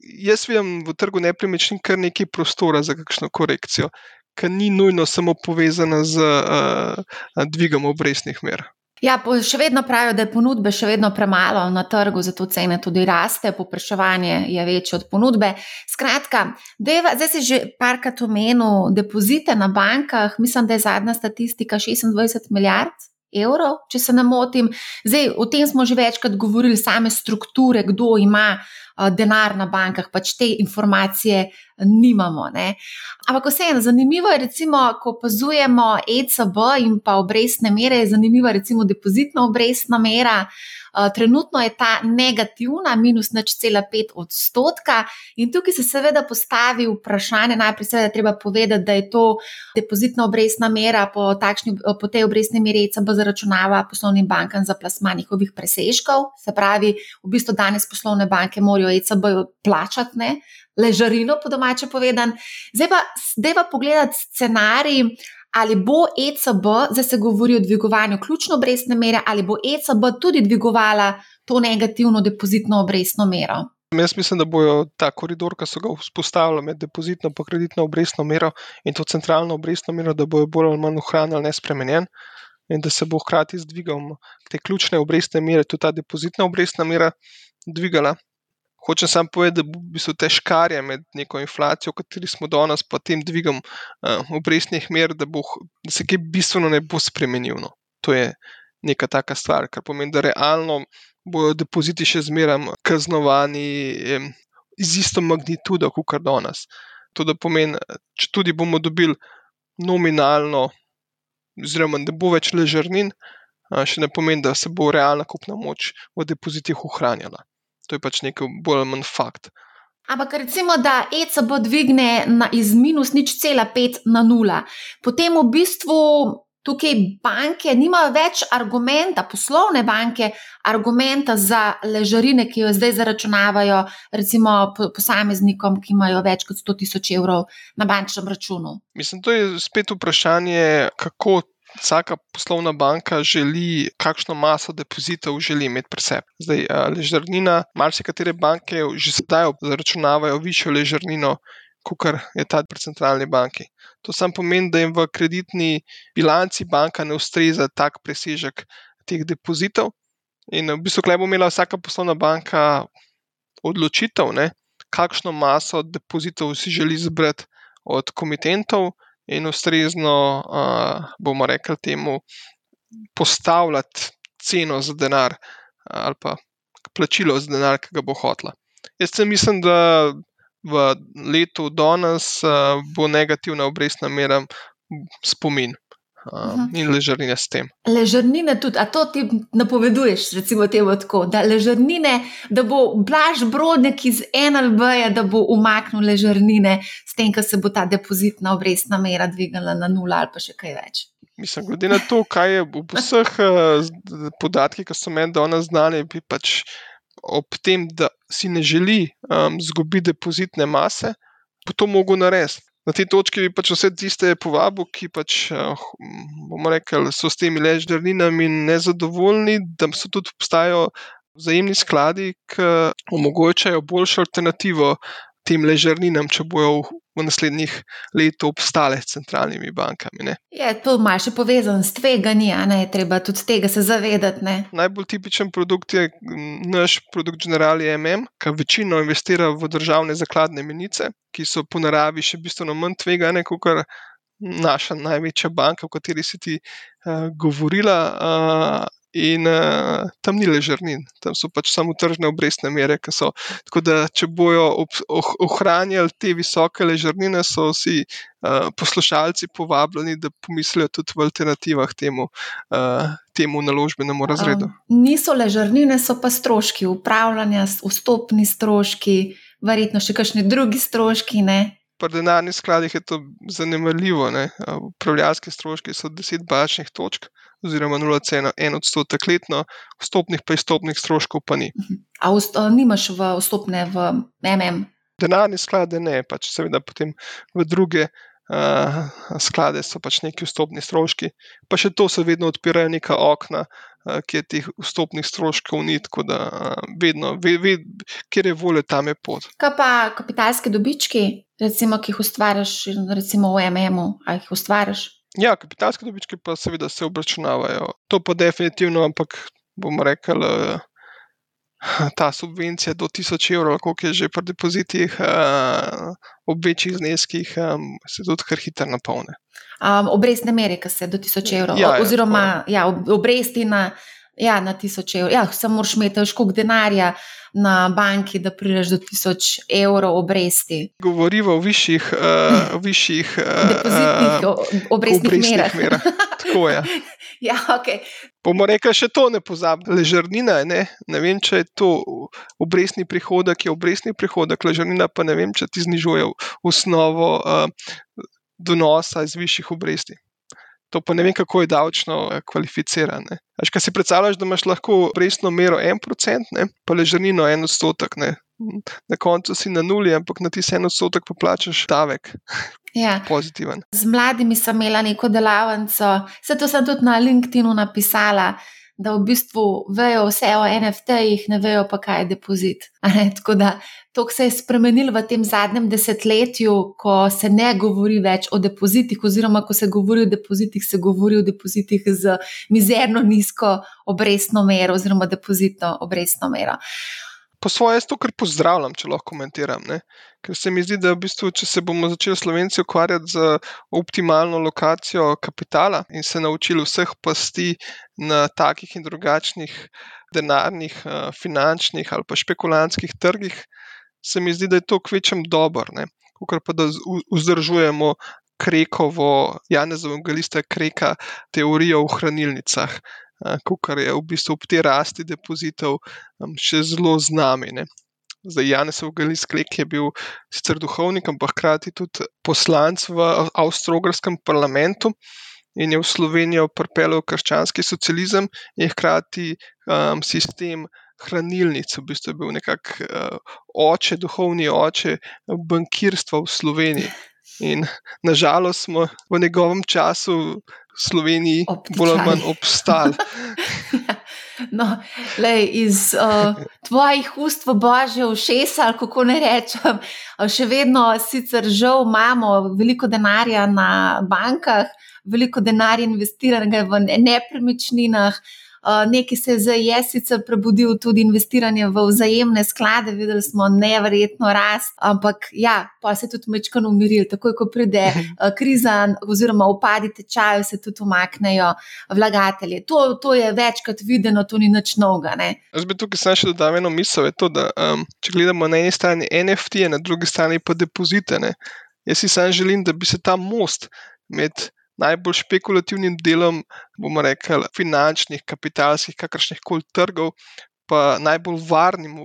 S2: jaz vidim v trgu nepremičnin kar nekaj prostora za kakšno korekcijo, ki ni nujno samo povezana z uh, dvigom obrestnih mer.
S1: Ja, še vedno pravijo, da je ponudbe še vedno premalo na trgu, zato cene tudi raste, popraševanje je večje od ponudbe. Skratka, deva, zdaj si že parkrat omenil depozite na bankah, mislim, da je zadnja statistika 26 milijard. Evrov, če se ne motim. Zdaj, o tem smo že večkrat govorili, same strukture, kdo ima denar na bankah, pač te informacije nimamo. Ne. Ampak vseeno, zanimivo je, recimo, ko opazujemo ECB in pa obrestne mere, je zanimiva recimo depozitna obrestna mera. Trenutno je ta negativna, minus 0,5 odstotka, in tukaj se seveda postavi vprašanje. Najprej se je treba povedati, da je to depozitna obrestna mera, po, takšni, po tej obrestni meri ECB zaračunava poslovnim bankam za plasma njihovih presežkov. Se pravi, v bistvu danes poslovne banke morajo ECB plačati. Ne? Ležarino, po domače povedan. Zdaj pa, zdaj pa pogledati scenarij, ali bo ECB, zdaj se govori o dvigovanju ključne obrestne mere, ali bo ECB tudi dvigovala to negativno depozitno obrestno mero.
S2: Jaz mislim, da bojo ta koridor, ki so ga vzpostavili med depozitno in kreditno obrestno mero in to centralno obrestno mero, da bojo bolj ali manj ohranili nespremenjen in da se bo hkrati z dvigom te ključne obrestne mere tudi ta depozitna obrestna mera dvigala. Hočem samo povedati, da bi so te škarje med neko inflacijo, v kateri smo danes, pa tem dvigom uh, obrestnih mer, da, bo, da se kaj bistveno ne bo spremenilo. No. To je neka taka stvar, kar pomeni, da realno bodo depoziti še zmeraj kaznovani eh, z isto magnitudo, kot kar danes. To pomeni, če tudi bomo dobili nominalno, oziroma da bo več ležernin, uh, še ne pomeni, da se bo realna kupna moč v depozitih ohranjala. To je pač nekaj bolj ali manj fakt.
S1: Ampak recimo, da ECB dvigne na, iz minus nič cela pet na nula, potem v bistvu tukaj banke nimajo več argumenta, poslovne banke, argumenta za ležarine, ki jo zdaj zaračunavajo, recimo posameznikom, ki imajo več kot 100 tisoč evrov na bančnem računu.
S2: Mislim, to je spet vprašanje, kako vsaka poslovna banka želi, kakšno maso depozitov želi imeti pri sebi. Zdaj, ležernina, marsikatere banke že sedaj zaračunavajo višjo ležernino, kot je ta pri centralni banki. To sam pomeni, da jim v kreditni bilanci banka ne ustreza tak presežek teh depozitov. In v bistvu, kaj bo imela vsaka poslovna banka odločitev, ne, kakšno maso depozitov si želi zbrati od komitentov in ustrezno, uh, bomo rekli, temu postavljati ceno za denar ali pa plačilo za denar, ki ga bo hotla. Jaz mislim, da v letu do nas uh, bo negativna obrestna mera spomin. Uh, in ležarnine s tem.
S1: Ležarnine tudi, a to ti napoveduješ, recimo, temu tako, da ležarnine, da bo blaž brodnik iz NLB-ja, da bo umaknil ležarnine s tem, ko se bo ta depozitna obrestna mera dvigala na nula ali pa še kaj več.
S2: Mislim, glede na to, kaj je v vseh uh, podatkih, ki so meni danes znani, bi pač ob tem, da si ne želi um, zgubiti depozitne mase, bo to mogel narediti. Na tej točki bi pač vse tiste povabil, ki pač, eh, bomo rekli, so s temi ležnjami nezadovoljni, da so tudi obstajajo vzajemni skladi, ki omogočajo boljšo alternativo tem ležernjam, če bojo v naslednjih letih obstale s centralnimi bankami. Ne.
S1: Je to malo še povezano s tveganjem, je treba tudi tega se zavedati. Ne.
S2: Najbolj tipičen produkt je naš produkt General MM, ki večino investira v državne zakladne menice, ki so po naravi še bistveno manj tvegane kot naša največja banka, o kateri si ti uh, govorila. Uh, in uh, tam ni ležernin, tam so pač samo tržne obrestne mere, ki so. Tako da, če bojo ob, oh, ohranjali te visoke ležernine, so vsi uh, poslušalci povabljeni, da pomislijo tudi v alternativah temu, uh, temu naložbenemu razredu.
S1: Um, niso ležernine, so pa stroški upravljanja, vstopni stroški, verjetno še kakšni drugi stroški. Ne?
S2: Pri denarnih skladih je to zanimivo. Upravljalski stroški so 10 bačnih točk, oziroma 0,1 odstotek letno, vstopnih pa izstopnih stroškov pa ni.
S1: Mhm. A nimaš v vstopne v MM?
S2: Denarni sklade ne, pač seveda potem v druge. Uh, sklade so pač neki vstopni stroški, pa še to se vedno odpirajo neka okna, uh, kjer teh vstopnih stroškov ni, tako da uh, vedno, ve, ve, kjer je volja, tam je pot.
S1: Kaj pa kapitalske dobički, recimo, ki jih ustvariš, recimo v MM-u, ali jih ustvariš?
S2: Ja, kapitalske dobičke pa seveda se obračunavajo. To pa definitivno, ampak bomo rekli, eh, ta subvencija do 1000 evrov, koliko je že pri depozitih, eh, ob večjih zneskih, eh, se tudi kar hitro napolne.
S1: Um, obrestne mere, ki se do 1000 evrov, ja, ja oziroma ja, obresti na, ja, na 1000 evrov. Ja, samo moraš imeti škog denarja na banki, da prideš do 1000 evrov obresti.
S2: Govorimo o višjih, uh, višjih *laughs*
S1: uh, obrestnih merah.
S2: merah. Tako je. *laughs*
S1: ja, okay.
S2: Bomo rekli, še to ne pozabimo. Ležernina, ne? ne vem, če je to obrestni prihodek, je obrestni prihodek, ležernina pa ne vem, če ti znižuje osnovo uh, donosa iz višjih obresti to pa ne vem, kako je davčno eh, kvalificirano. Až kaj si predstavljaš, da imaš lahko resno mero 1%, ne? pa ležanino 1 odstotek. Ne? Na koncu si na nuli, ampak na ti se en odstotek poplačaš davek. *laughs*
S1: Ja.
S2: Pozitiven.
S1: Z mladimi sem imela neko delavnico, vse to sem tudi na LinkedIn-u napisala da v bistvu vejo vse o NFT-jih, ne vejo pa, kaj je depozit. Tako da to se je spremenilo v tem zadnjem desetletju, ko se ne govori več o depozitih, oziroma ko se govori o depozitih, se govori o depozitih z mizerno nizko obrestno mero, oziroma depozitno obrestno mero
S2: po svoje to, kar pozdravljam, če lahko komentiram. Ne? Ker se mi zdi, da v bistvu, če se bomo začeli slovenci ukvarjati z optimalno lokacijo kapitala in se naučili vseh pasti na takih in drugačnih denarnih, eh, finančnih ali pa špekulantskih trgih, se mi zdi, da je to kvečem dobro. Kar pa da vzdržujemo krekovo, Janezovo, Galista, kreka teorijo o hranilnicah kar je v bistvu ob te rasti depozitov še zelo znami. Zdaj, Janes Vogelisk je bil sicer duhovnik, ampak hkrati tudi poslanc v avstralskem parlamentu in je v Slovenijo pripeljal krščanski socializem in hkrati um, sistem hranilnic. V bistvu je bil nekako uh, oče, duhovni oče bankirstva v Sloveniji. In nažalost smo v njegovem času Sloveniji bolj ali manj obstali. *laughs*
S1: no, lej, iz uh, tvojih ust v božje ušesa, ali kako ne rečem, še vedno sicer žal imamo veliko denarja na bankah, veliko denarja investiranega v nepremičninah. Nekaj se je zdaj sicer prebudil tudi investiranje v vzajemne sklade, videli smo nevrjetno rast, ampak ja, pa se je tudi mečkano umiril. Takoj, ko pride *laughs* kriza oziroma upadi tečajev, se tudi umaknejo vlagatelji. To, to je večkrat videno, to ni nič novega.
S2: Jaz bi tukaj samo še dodal eno misel, to, da um, če gledamo na eni strani NFT, na drugi strani pa depozite. Ne? Jaz si sam želim, da bi se ta most med najbolj špekulativnim delom, bomo rekli, finančnih, kapitalskih, kakršnih koli trgov, pa najbolj varnim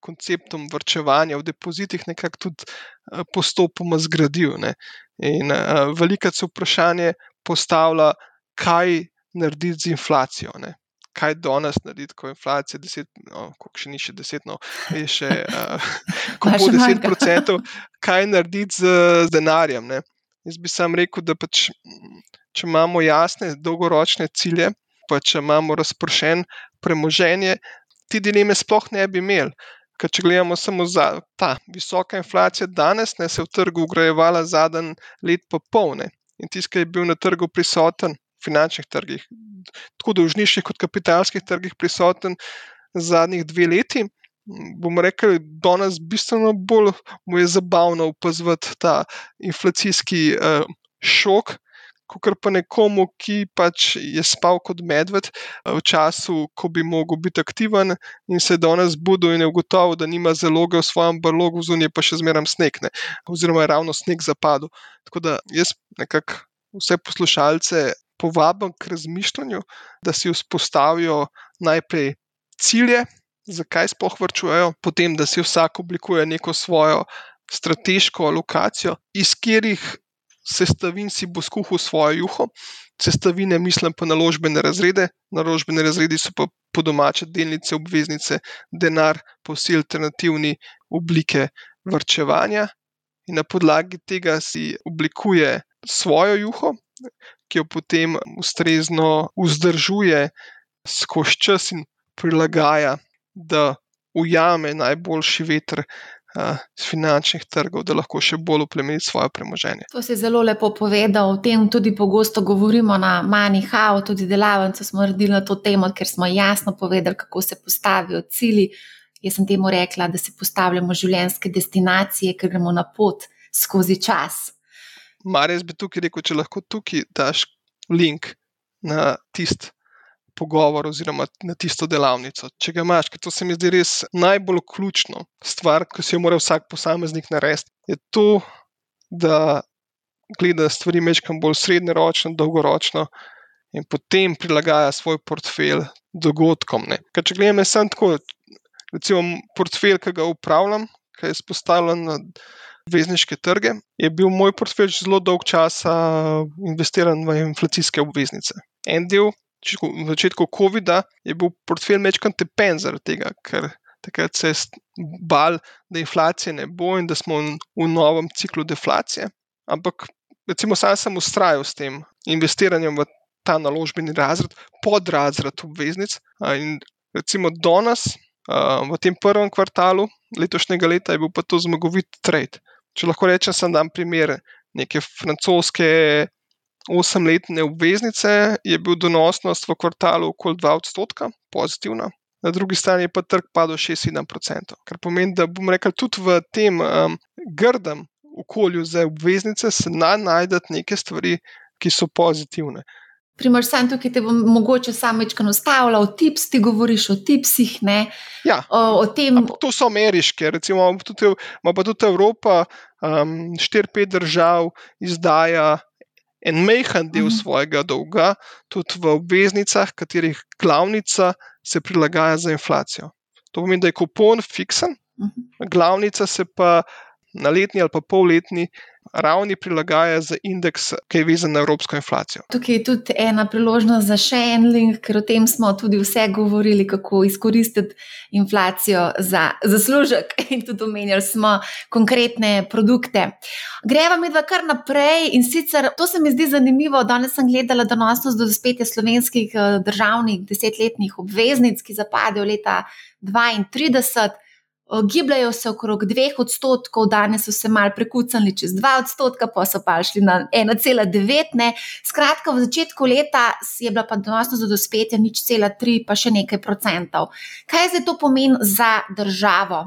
S2: konceptom vrčevanja v depozitih, nekako tudi eh, postopoma zgradil. Ne. In uh, veliko se vprašanje postavlja, kaj narediti z inflacijo. Ne. Kaj danes narediti, ko je inflacija 10, no, kako še ni še 10, no, je še uh, kako 10%, kaj narediti z, z denarjem. Ne. Jaz bi sam rekel, da pač, če imamo jasne dolgoročne cilje, pa če imamo razpršen premoženje, ti dileme sploh ne bi imeli. Ker če gledamo samo za ta visoka inflacija, danes ne se v trgu ugrajevala zadnji let pa polne. In tisti, ki je bil na trgu prisoten, finančnih trgih, tako dolžniških kot kapitalskih trgih prisoten zadnjih dve leti, bomo rekli, da danes bistveno bolj je zabavno opazovati ta inflacijski uh, šok, kot pa nekomu, ki pač je spal kot medved v času, ko bi mogel biti aktiven in se danes budil in je ugotovil, da nima zaloge v svojem brlogu, zunaj pa še zmeraj snegne, oziroma je ravno sneg zapadel. Tako da jaz nekako vse poslušalce povabim k razmišljanju, da si vzpostavijo najprej cilje, zakaj sploh vrčujejo, potem da si vsak oblikuje neko svojo strateško alokacijo, iz katerih sestavin si bo skuhal svojo juho. Sestavine, mislim pa naložbene razrede, naložbene razredi so pa po domače delnice, obveznice, denar, pa vsi alternativni oblike vrčevanja. In na podlagi tega si oblikuje svojo juho, ki jo potem ustrezno vzdržuje skozi čas in prilagaja, da ujame najboljši veter z finančnih trgov, da lahko še bolj uplemeni svoje premoženje.
S1: To si zelo lepo povedal. O tem tudi pogosto govorimo na Manihau, tudi delavnice smo naredili na to temo, ker smo jasno povedali, kako se postavijo cilji. Jaz sem temu rekla, da si postavljamo življenjske destinacije, ker gremo na pot skozi čas.
S2: Mar jaz bi tukaj rekel, če lahko tukaj daš link na tisti pogovor oziroma na tisto delavnico. Če ga imaš, ker to se mi zdi res najbolj ključno stvar, ki si jo mora vsak posameznik narediti, je to, da gleda stvari mečkam bolj srednjeročno, dolgoročno in potem prilagaja svoj portfelj dogodkom. Ne. Ker če gledam, sem tako, recimo, portfelj, ki ga upravljam, ki je spostavljen na obvezniške trge, je bil moj portfelj zelo dolg časa investiran v inflacijske obveznice. En del, v začetku COVID-a, je bil portfelj večkrat tepen zaradi tega, ker takrat se je bal, da inflacije ne bo in da smo v novem ciklu deflacije. Ampak, recimo, sam sem ustrajal s tem investiranjem v ta naložbeni razred, podrazred obveznic. In recimo, danes, v tem prvem kvartalu letošnjega leta, je bil pa to zmagovit trade. Če lahko rečem, sem dan primer neke francoske osemletne obveznice, je bil donosnost v kvartalu okoli 2 odstotka, pozitivna. Na drugi strani je pa trg padel 6-7%, kar pomeni, da bomo rekli, tudi v tem um, grdem okolju za obveznice se najdete neke stvari, ki so pozitivne.
S1: Primer, sam tukaj te bom mogoče samo večkrat nastavila, o tips, ti govoriš o tipsih.
S2: Ja,
S1: o, o tem...
S2: To so ameriške, recimo, tudi, ima pa tudi Evropa, um, štiri-pet držav izdaja en mehen del mhm. svojega dolga, tudi v obveznicah, katerih glavnica se prilagaja za inflacijo. To pomeni, da je kupon fiksen, mhm. glavnica se pa na letni ali pa polletni ravni prilagaja za indeks, ki je vezan na evropsko inflacijo.
S1: Tukaj je tudi ena priložnost za še en link, ker o tem smo tudi vse govorili, kako izkoristiti inflacijo za zaslužek in tudi omenjali smo konkretne produkte. Greva mi dva kar naprej in sicer to se mi zdi zanimivo. Danes sem gledala donosnost do spetja slovenskih eh, državnih desetletnih obveznic, ki zapadejo leta 32. Gibljajo se okrog 2 odstotkov, danes so se mal prekucali čez 2 odstotka, pa so pa šli na 1,9. Skratka, v začetku leta je bila pa donosnost do dospetja nič cela 3, pa še nekaj procentov. Kaj zdaj to pomeni za državo?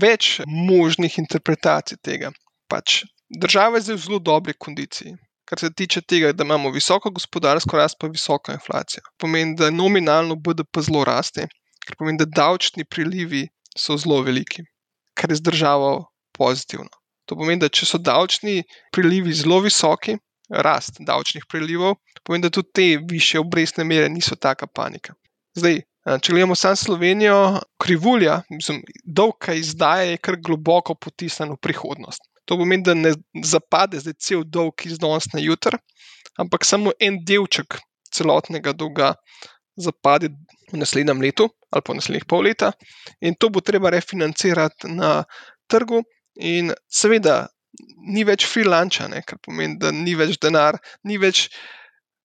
S2: Več možnih interpretacij tega. Pač, država je zdaj v zelo dobri kondiciji. Kar se tiče tega, da imamo visoko gospodarsko rast, pa visoko inflacijo. Pomeni, da nominalno BDP zelo raste, kar pomeni, da davčni prilivi so zelo veliki, kar je z državo pozitivno. To pomeni, da če so davčni prilivi zelo visoki, rast davčnih prilivov, pomeni, da tudi te više obrestne mere niso taka panika. Zdaj, če gledamo samo Slovenijo, krivulja, mislim, dolg, ki izdaja, je kar globoko potisnjen v prihodnost. To pomeni, da ne zapade zdaj cel dolg iz danes na jutr, ampak samo en delček celotnega dolga zapade v naslednjem letu ali pa v naslednjih pol leta, in to bo treba refinancirati na trgu, in seveda, ni več freelanca, kar pomeni, da ni več denar, ni več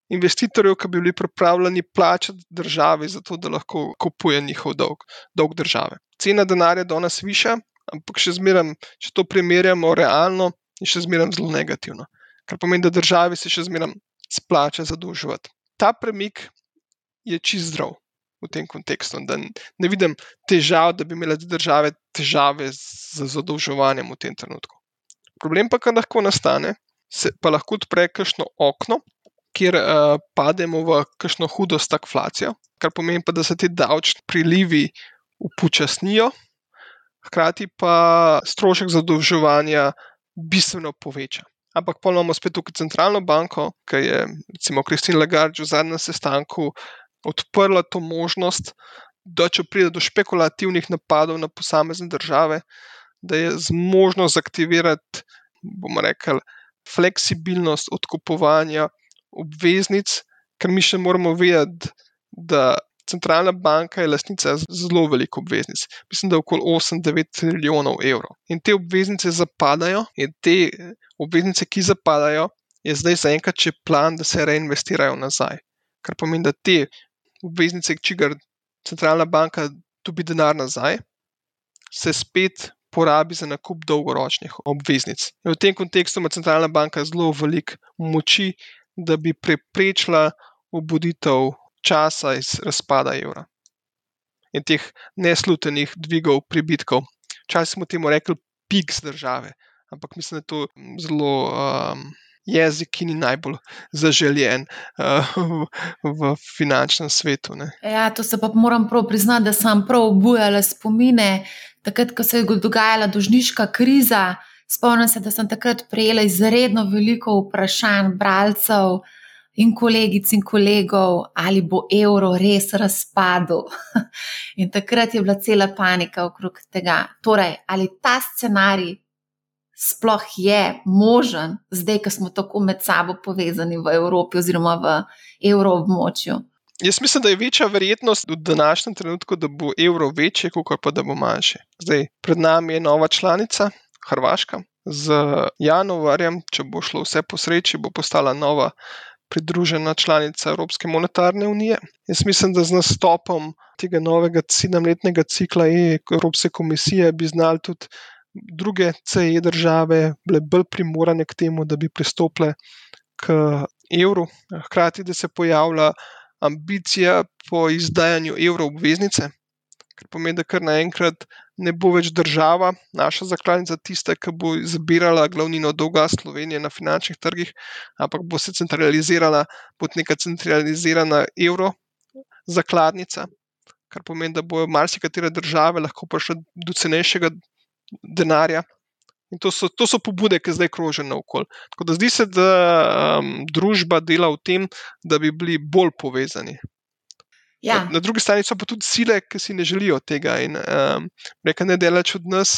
S2: investitorjev, ki bi bili pripravljeni plačati državi za to, da lahko kupuje njihov dolg, dolg države. Cena denarja je danes višja, ampak še zmeraj, če to primerjamo realno, je še zmeraj zelo negativno. Kar pomeni, da državi se še zmeraj splača zadolževati. Ta premik je čist zdrav v tem kontekstu. Ne vidim težav, da bi imele države težave z zadolževanjem v tem trenutku. Problem pa, kar lahko nastane, se pa lahko odpre kakšno okno, kjer uh, pademo v kakšno hudo stagflacijo, kar pomeni pa, da se ti davčni prilivi upočasnijo, hkrati pa strošek zadolževanja bistveno poveča. Ampak pa imamo spet tukaj centralno banko, ki je, recimo, Kristina Lagarde v zadnjem sestanku odprla to možnost, da če pride do špekulativnih napadov na posamezne države, da je zmožno zaktivirati, bomo rekli, fleksibilnost odkupovanja obveznic, ker mi še moramo vedeti, da centralna banka je lastnica zelo veliko obveznic. Mislim, da je okoli 8-9 trilijonov evrov. In te obveznice zapadajo, in te obveznice, ki zapadajo, je zdaj zaenkrat še plan, da se reinvestirajo nazaj. Kar pomeni, da te obveznice, čigar centralna banka dobi denar nazaj, se spet porabi za nakup dolgoročnih obveznic. In v tem kontekstu ima centralna banka zelo veliko moči, da bi preprečila obuditev časa iz razpada evra in teh neslutenih dvigov pribitkov. Včasih smo temu rekli pik z države, ampak mislim, da je to zelo. Um, jezik, ki ni najbolj zaželjen uh, v, v finančnem svetu. Ne.
S1: Ja, to se pa moram prav priznati, da sem prav obujala spomine, takrat, ko se je dogajala dožniška kriza. Spomnim se, da sem takrat prejela izredno veliko vprašanj bralcev in kolegic in kolegov, ali bo evro res razpadel. *laughs* In takrat je bila cela panika okrog tega. Torej, ali ta scenarij sploh je možen, zdaj, ko smo tako med sabo povezani v Evropi oziroma v evroobmočju?
S2: Jaz mislim, da je večja verjetnost v današnjem trenutku, da bo evro večji, kot pa da bo manjši. Zdaj, pred nami je nova članica, Hrvaška. Z januarjem, če bo šlo vse po sreči, bo postala nova pridružena članica Evropske monetarne unije. Jaz mislim, da z nastopom tega novega sedemletnega cikla Evropske komisije bi znali tudi druge CE države bile bolj primorane k temu, da bi pristopile k evru, hkrati da se pojavlja ambicija po izdajanju evro obveznice, kar pomeni, da kar naenkrat ne bo več država, naša zakladnica, tista, ki bo zbirala glavnino dolga Slovenije na finančnih trgih, ampak bo se centralizirala pod neka centralizirana evro zakladnica. Kar pomeni, da bojo marsikatere države lahko prišle do cenejšega denarja. In to so, to so pobude, ki zdaj krožijo naokoli. Tako da zdi se, da um, družba dela v tem, da bi bili bolj povezani.
S1: Ja.
S2: Na, na drugi strani so pa tudi sile, ki si ne želijo tega. In um, reka ne delač od nas,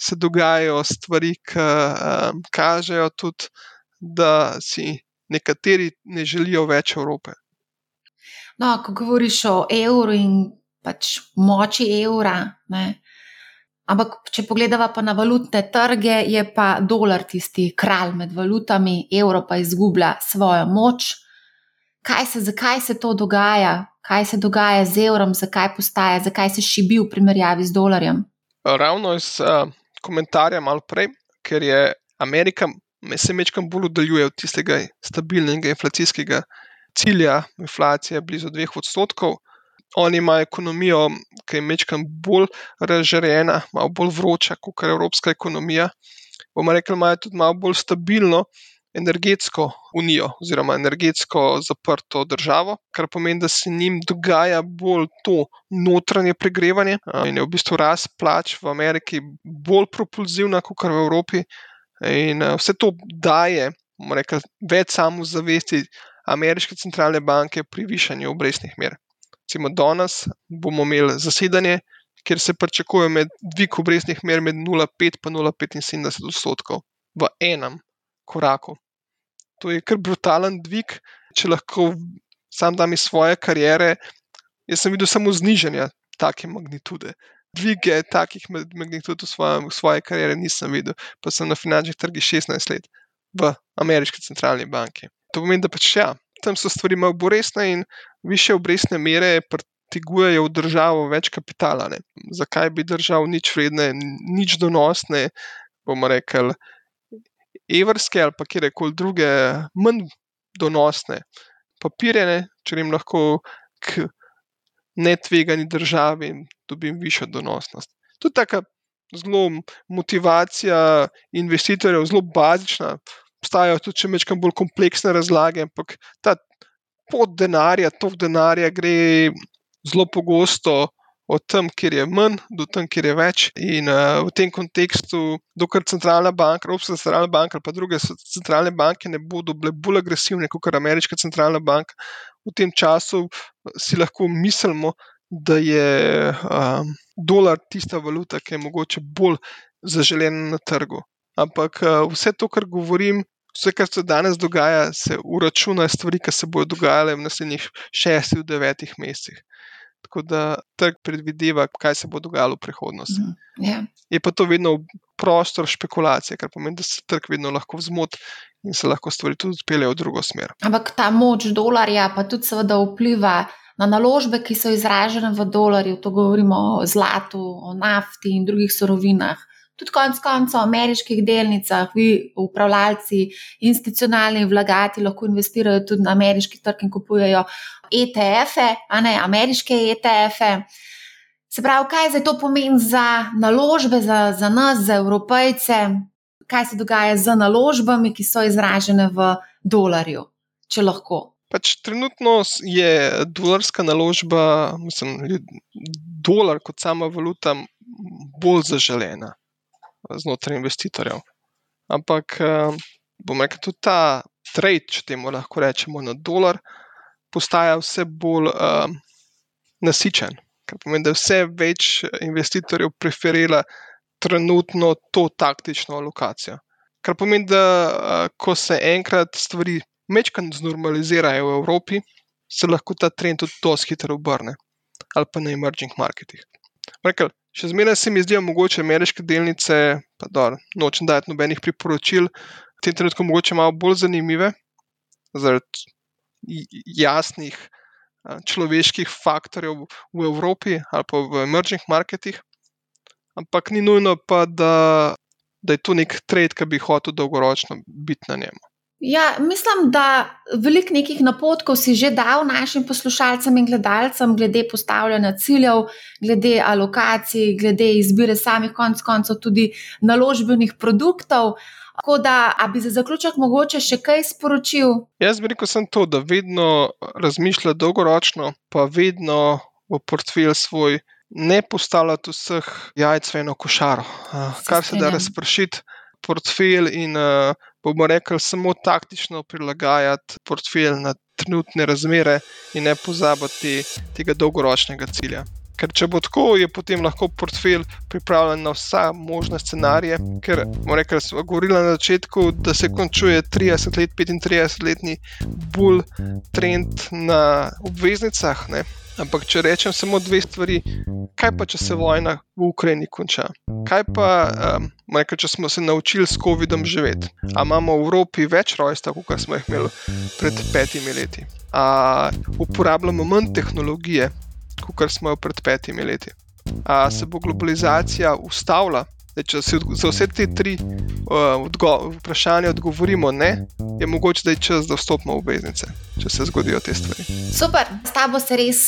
S2: se dogajajo stvari, ki um, kažejo tudi, da si nekateri ne želijo več Evrope.
S1: No, ko govoriš o evru in pač moči evra. Ne? Ampak, če pogledamo pa na valutne trge, je pa dolar tisti kralj med valutami, evro pa izgublja svojo moč. Kaj se, zakaj se to dogaja, kaj se dogaja z evrom, zakaj postaja, zakaj se šibi v primerjavi z dolarjem?
S2: Ravno iz uh, komentarja malo prej, ker je Amerika, se mečkam bolj oddaljuje od tistega stabilnega inflacijskega cilja, inflacija blizu dveh odstotkov oni imajo ekonomijo, ki je mečkam bolj razžarjena, malo bolj vroča kot evropska ekonomija. Bomo rekli, imajo tudi malo bolj stabilno energetsko unijo oziroma energetsko zaprto državo, kar pomeni, da se njim dogaja bolj to notranje pregrevanje in je v bistvu rast plač v Ameriki bolj propulzivna kot v Evropi. In vse to daje, bomo rekli, več samozavesti ameriške centralne banke pri višanju obrestnih mer. Recimo, danes bomo imeli zasedanje, kjer se pričakuje med dvig obrestnih mer med 0,5 in 0,75 odstotkov v enem koraku. To je kar brutalen dvig, če lahko sam dam iz svoje kariere. Jaz sem videl samo znižanje take magnitude. Dvige takih magnitud v, v svoje kariere nisem videl, pa sem na finančnih trgih 16 let v ameriški centralni banki. To pomeni, da pač ja, tam so stvari malo bolj resne in više obrestne mere pritegujejo v državo več kapitala. Ne. Zakaj bi držal nič vredne, nič donosne, bomo rekli, evrske ali pa kjerkoli druge, manj donosne papirje, če jim lahko k netvegani državi dobim višjo donosnost. To je taka zelo motivacija investitorjev, zelo bazična. obstajajo tudi če mečkam bolj kompleksne razlage, ampak ta pot denarja, tok denarja gre zelo pogosto od tam, kjer je manj, do tam, kjer je več. In uh, v tem kontekstu, dokler centralna banka, Evropska centralna banka ali pa druge centralne banke ne bodo bile bolj agresivne kot ameriška centralna banka, v tem času si lahko mislimo, da je um, dolar tista valuta, ki je mogoče bolj zaželena na trgu. Ampak uh, vse to, kar govorim, vse, kar se danes dogaja, se uračuna stvari, ki se bodo dogajale v naslednjih šestih, devetih mesecih. Tako da trg predvideva, kaj se bo dogajalo v prihodnosti. Mm,
S1: yeah. Ja.
S2: Je pa to vedno prostor špekulacije, kar pomeni, da se trg vedno lahko zmoti in se lahko stvari tudi odpeljejo v drugo smer.
S1: Ampak ta moč dolarja pa tudi seveda vpliva na naložbe, ki so izražene v dolarju, to govorimo o zlatu, o nafti in drugih surovinah. Tudi konec koncev, v ameriških delnicah, vi, upravljalci, institucionalni vlagati, lahko investirajo tudi na ameriški trg in kupujejo ETF-e, a ne ameriške ETF-e. Se pravi, kaj zdaj to pomeni za naložbe, za, za nas, za evropejce, kaj se dogaja z naložbami, ki so izražene v dolarju, če lahko.
S2: Pač trenutno je dolarska naložba, mislim, dolar kot sama valuta, bolj zaželena znotraj investitorjev. Ampak, bom rekel, tudi ta trade, če temu lahko rečemo, na dolar, postaja vse bolj um, nasičen. Kar pomeni, da vse več investitorjev preferira trenutno to taktično lokacijo. Kar pomeni, da ko se enkrat stvari mečkaj znormalizirajo v Evropi, se lahko ta trend tudi dosti hitro obrne ali pa na emerging marketih. Rekel, še zmeraj se mi zdijo mogoče ameriške delnice, pa da nočem dati nobenih priporočil, v tem trenutku mogoče malo bolj zanimive, zaradi jasnih človeških faktorjev v Evropi ali pa v emerging marketih, ampak ni nujno pa, da, da je to nek trend, ki bi hotel dolgoročno biti na njemu.
S1: Ja, mislim, da veliko nekih napotkov si že dal našim poslušalcem in gledalcem, glede postavljanja ciljev, glede alokacij, glede izbire samih konc koncev tudi naložbenih produktov. Tako da, a bi za zaključek mogoče še kaj sporočil?
S2: Jaz bi rekel samo to, da vedno razmišlja dolgoročno, pa vedno v portfelj svoj ne postavljati vseh jajc v eno košaro, kar se da razpršiti portfelj in uh, bomo rekli, samo taktično prilagajati portfelj na trenutne razmere in ne pozabiti tega dolgoročnega cilja. Ker če bo tako, je potem lahko portfelj pripravljen na vsa možne scenarije. Ker, rekli, smo govorili na začetku, da se končuje 30 let, 35-letni bull trend na obveznicah. Ne? Ampak, če rečem samo dve stvari, kaj pa, če se vojna v Ukrajini konča? Kaj pa, um, rekel, če smo se naučili s COVID-om živeti? A imamo v Evropi več rojstev, kot smo jih imeli pred petimi leti? A uporabljamo manj tehnologije, kot smo jo pred petimi leti? A se bo globalizacija ustavila? Če se za vse te tri uh, odgo vprašanja odgovorimo, ne, je mogoče, da je čas, da vstopimo v obveznice, če se zgodijo te stvari.
S1: Super, s tabo se res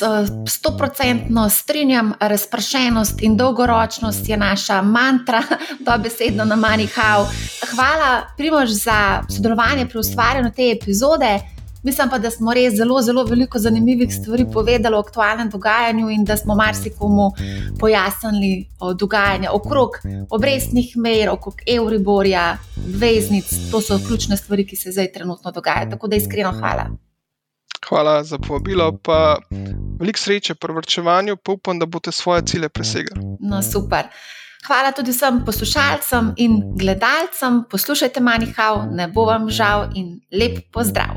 S1: stoprocentno uh, strinjam. Razpršenost in dolgoročnost je naša mantra, *laughs* dobesedno na manjhav. Hvala, Primož, za sodelovanje pri ustvarjanju te epizode. Mislim pa, da smo res zelo, zelo veliko zanimivih stvari povedali o aktualnem dogajanju in da smo marsikomu pojasnili dogajanje okrog obrestnih mer, okrog Euriborja, veznic. To so ključne stvari, ki se zdaj trenutno dogajajo. Tako da iskreno hvala.
S2: Hvala za povabilo, pa veliko sreče pri vrčevanju, pa upam, da boste svoje cilje presegli.
S1: No, super. Hvala tudi vsem poslušalcem in gledalcem. Poslušajte Manihau, ne bo vam žal in lep pozdrav.